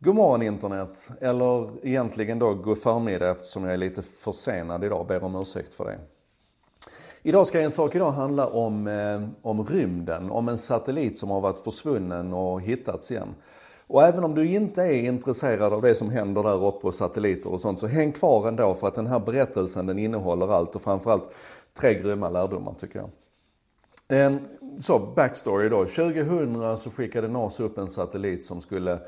God morgon internet, eller egentligen då god förmiddag eftersom jag är lite försenad idag, ber om ursäkt för det. Idag ska en sak idag handla om, eh, om rymden, om en satellit som har varit försvunnen och hittats igen. Och även om du inte är intresserad av det som händer där uppe och satelliter och sånt, så häng kvar ändå för att den här berättelsen den innehåller allt och framförallt tre grymma lärdomar tycker jag. Eh, så, backstory då. 2000 så skickade NASA upp en satellit som skulle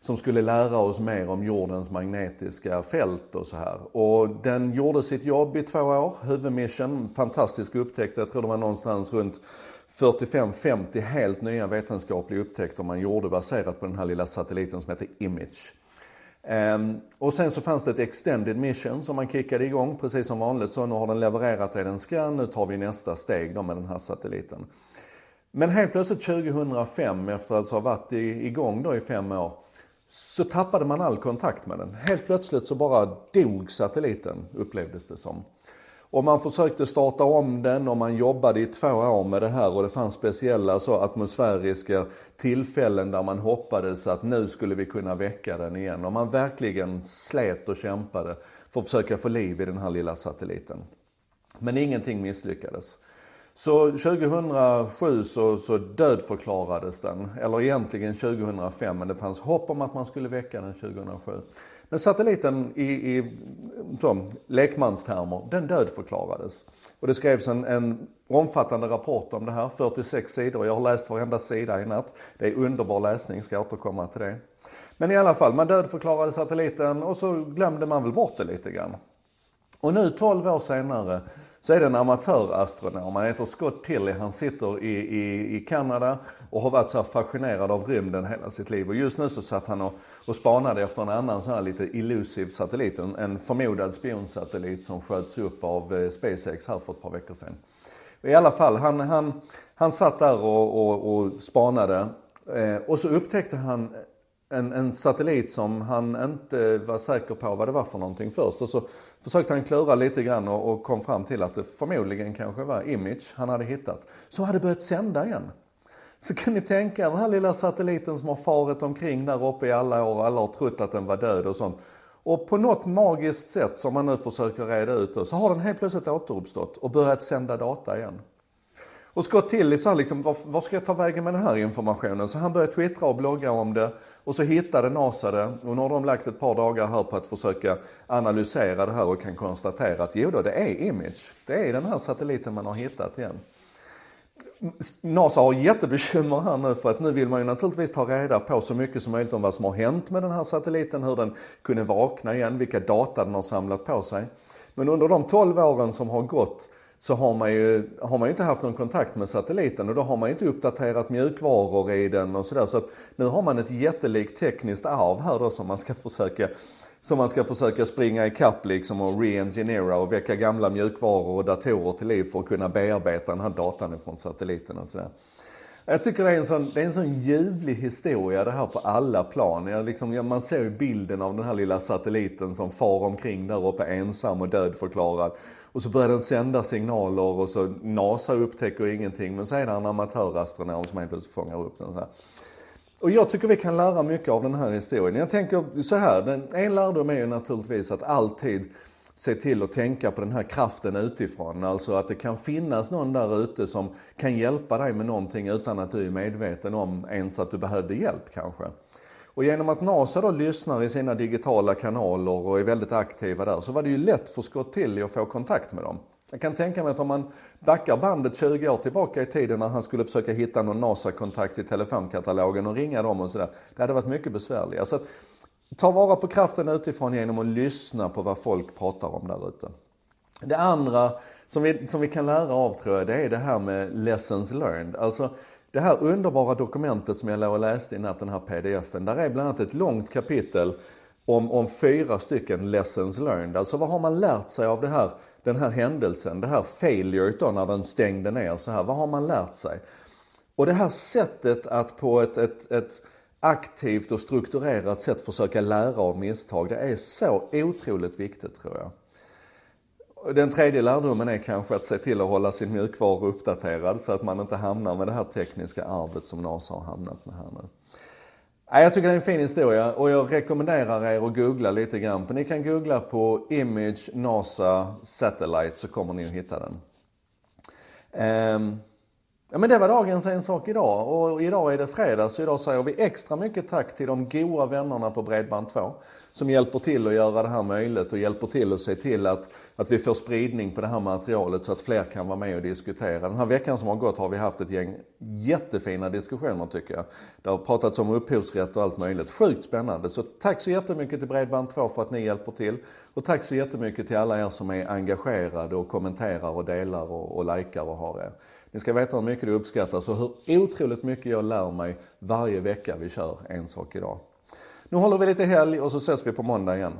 som skulle lära oss mer om jordens magnetiska fält och så här. Och den gjorde sitt jobb i två år, huvudmission, fantastisk upptäckt. Jag tror det var någonstans runt 45-50 helt nya vetenskapliga upptäckter man gjorde baserat på den här lilla satelliten som heter Image. Um, och sen så fanns det ett extended mission som man kickade igång precis som vanligt. Så nu har den levererat det den ska, nu tar vi nästa steg då med den här satelliten. Men helt plötsligt 2005, efter att ha varit igång då i fem år, så tappade man all kontakt med den. Helt plötsligt så bara dog satelliten, upplevdes det som. Och man försökte starta om den och man jobbade i två år med det här och det fanns speciella så atmosfäriska tillfällen där man hoppades att nu skulle vi kunna väcka den igen. Och man verkligen slet och kämpade för att försöka få liv i den här lilla satelliten. Men ingenting misslyckades. Så 2007 så, så dödförklarades den, eller egentligen 2005, men det fanns hopp om att man skulle väcka den 2007. Men satelliten i, i så, lekmanstermer, den dödförklarades. Och det skrevs en, en omfattande rapport om det här, 46 sidor. Jag har läst varenda sida i natt. Det är underbar läsning, ska jag återkomma till det. Men i alla fall, man dödförklarade satelliten och så glömde man väl bort det lite grann. Och nu 12 år senare så är det en amatörastronom, han heter Scott Tilley, han sitter i, i, i Kanada och har varit så fascinerad av rymden hela sitt liv. Och just nu så satt han och, och spanade efter en annan sån här lite illusiv satellit, en, en förmodad spionsatellit som sköts upp av eh, SpaceX här för ett par veckor sedan. I alla fall, han, han, han satt där och, och, och spanade eh, och så upptäckte han en, en satellit som han inte var säker på vad det var för någonting först. Och så försökte han klura lite grann och, och kom fram till att det förmodligen kanske var Image han hade hittat. Som hade börjat sända igen. Så kan ni tänka er den här lilla satelliten som har farit omkring där uppe i alla år och alla har trott att den var död och sånt. Och på något magiskt sätt som man nu försöker reda ut då så har den helt plötsligt återuppstått och börjat sända data igen. Och Scott så här liksom, var, var ska jag ta vägen med den här informationen? Så han började twittra och blogga om det. Och så hittade NASA det och nu har de lagt ett par dagar här på att försöka analysera det här och kan konstatera att jo då, det är Image. Det är den här satelliten man har hittat igen. NASA har jättebekymmer här nu för att nu vill man ju naturligtvis ta reda på så mycket som möjligt om vad som har hänt med den här satelliten, hur den kunde vakna igen, vilka data den har samlat på sig. Men under de 12 åren som har gått så har man, ju, har man ju inte haft någon kontakt med satelliten och då har man ju inte uppdaterat mjukvaror i den och sådär. Så att nu har man ett jättelikt tekniskt arv här då som man ska försöka som man ska försöka springa ikapp liksom och re-engineera och väcka gamla mjukvaror och datorer till liv för att kunna bearbeta den här datan från satelliten och sådär. Jag tycker det är en sån, det är en sån ljuvlig historia det här på alla plan. Jag liksom, man ser ju bilden av den här lilla satelliten som far omkring där uppe ensam och dödförklarad. Och så börjar den sända signaler och så NASA upptäcker ingenting men så är det en amatörastronom som helt plötsligt fångar upp den. Så här. Och jag tycker vi kan lära mycket av den här historien. Jag tänker så här, en lärdom är ju naturligtvis att alltid se till att tänka på den här kraften utifrån. Alltså att det kan finnas någon där ute som kan hjälpa dig med någonting utan att du är medveten om ens att du behövde hjälp kanske. Och genom att NASA då lyssnar i sina digitala kanaler och är väldigt aktiva där så var det ju lätt för Scott Tilly att få kontakt med dem. Jag kan tänka mig att om man backar bandet 20 år tillbaka i tiden när han skulle försöka hitta någon NASA-kontakt i telefonkatalogen och ringa dem och sådär. Det hade varit mycket besvärligare. Så att, ta vara på kraften utifrån genom att lyssna på vad folk pratar om där ute. Det andra som vi, som vi kan lära av tror jag, det är det här med lessons learned. Alltså det här underbara dokumentet som jag låg och läste i natt, den här pdfen, där är bland annat ett långt kapitel om, om fyra stycken lessons learned. Alltså vad har man lärt sig av det här, den här händelsen, det här failure då när den stängde ner så här. Vad har man lärt sig? Och det här sättet att på ett, ett, ett aktivt och strukturerat sätt försöka lära av misstag, det är så otroligt viktigt tror jag. Den tredje lärdomen är kanske att se till att hålla sin mjukvara uppdaterad så att man inte hamnar med det här tekniska arvet som NASA har hamnat med här nu. Jag tycker det är en fin historia och jag rekommenderar er att googla lite grann. Ni kan googla på Image NASA Satellite så kommer ni att hitta den. Ehm, Ja men det var dagens En sak idag och idag är det fredag så idag säger vi extra mycket tack till de goa vännerna på Bredband2 som hjälper till att göra det här möjligt och hjälper till att se till att, att vi får spridning på det här materialet så att fler kan vara med och diskutera. Den här veckan som har gått har vi haft ett gäng jättefina diskussioner tycker jag. Det har pratats om upphovsrätt och allt möjligt. Sjukt spännande. Så tack så jättemycket till Bredband2 för att ni hjälper till. Och tack så jättemycket till alla er som är engagerade och kommenterar och delar och, och likar och har er. Ni ska veta hur mycket det uppskattas och hur otroligt mycket jag lär mig varje vecka vi kör En sak idag. Nu håller vi lite helg och så ses vi på måndag igen.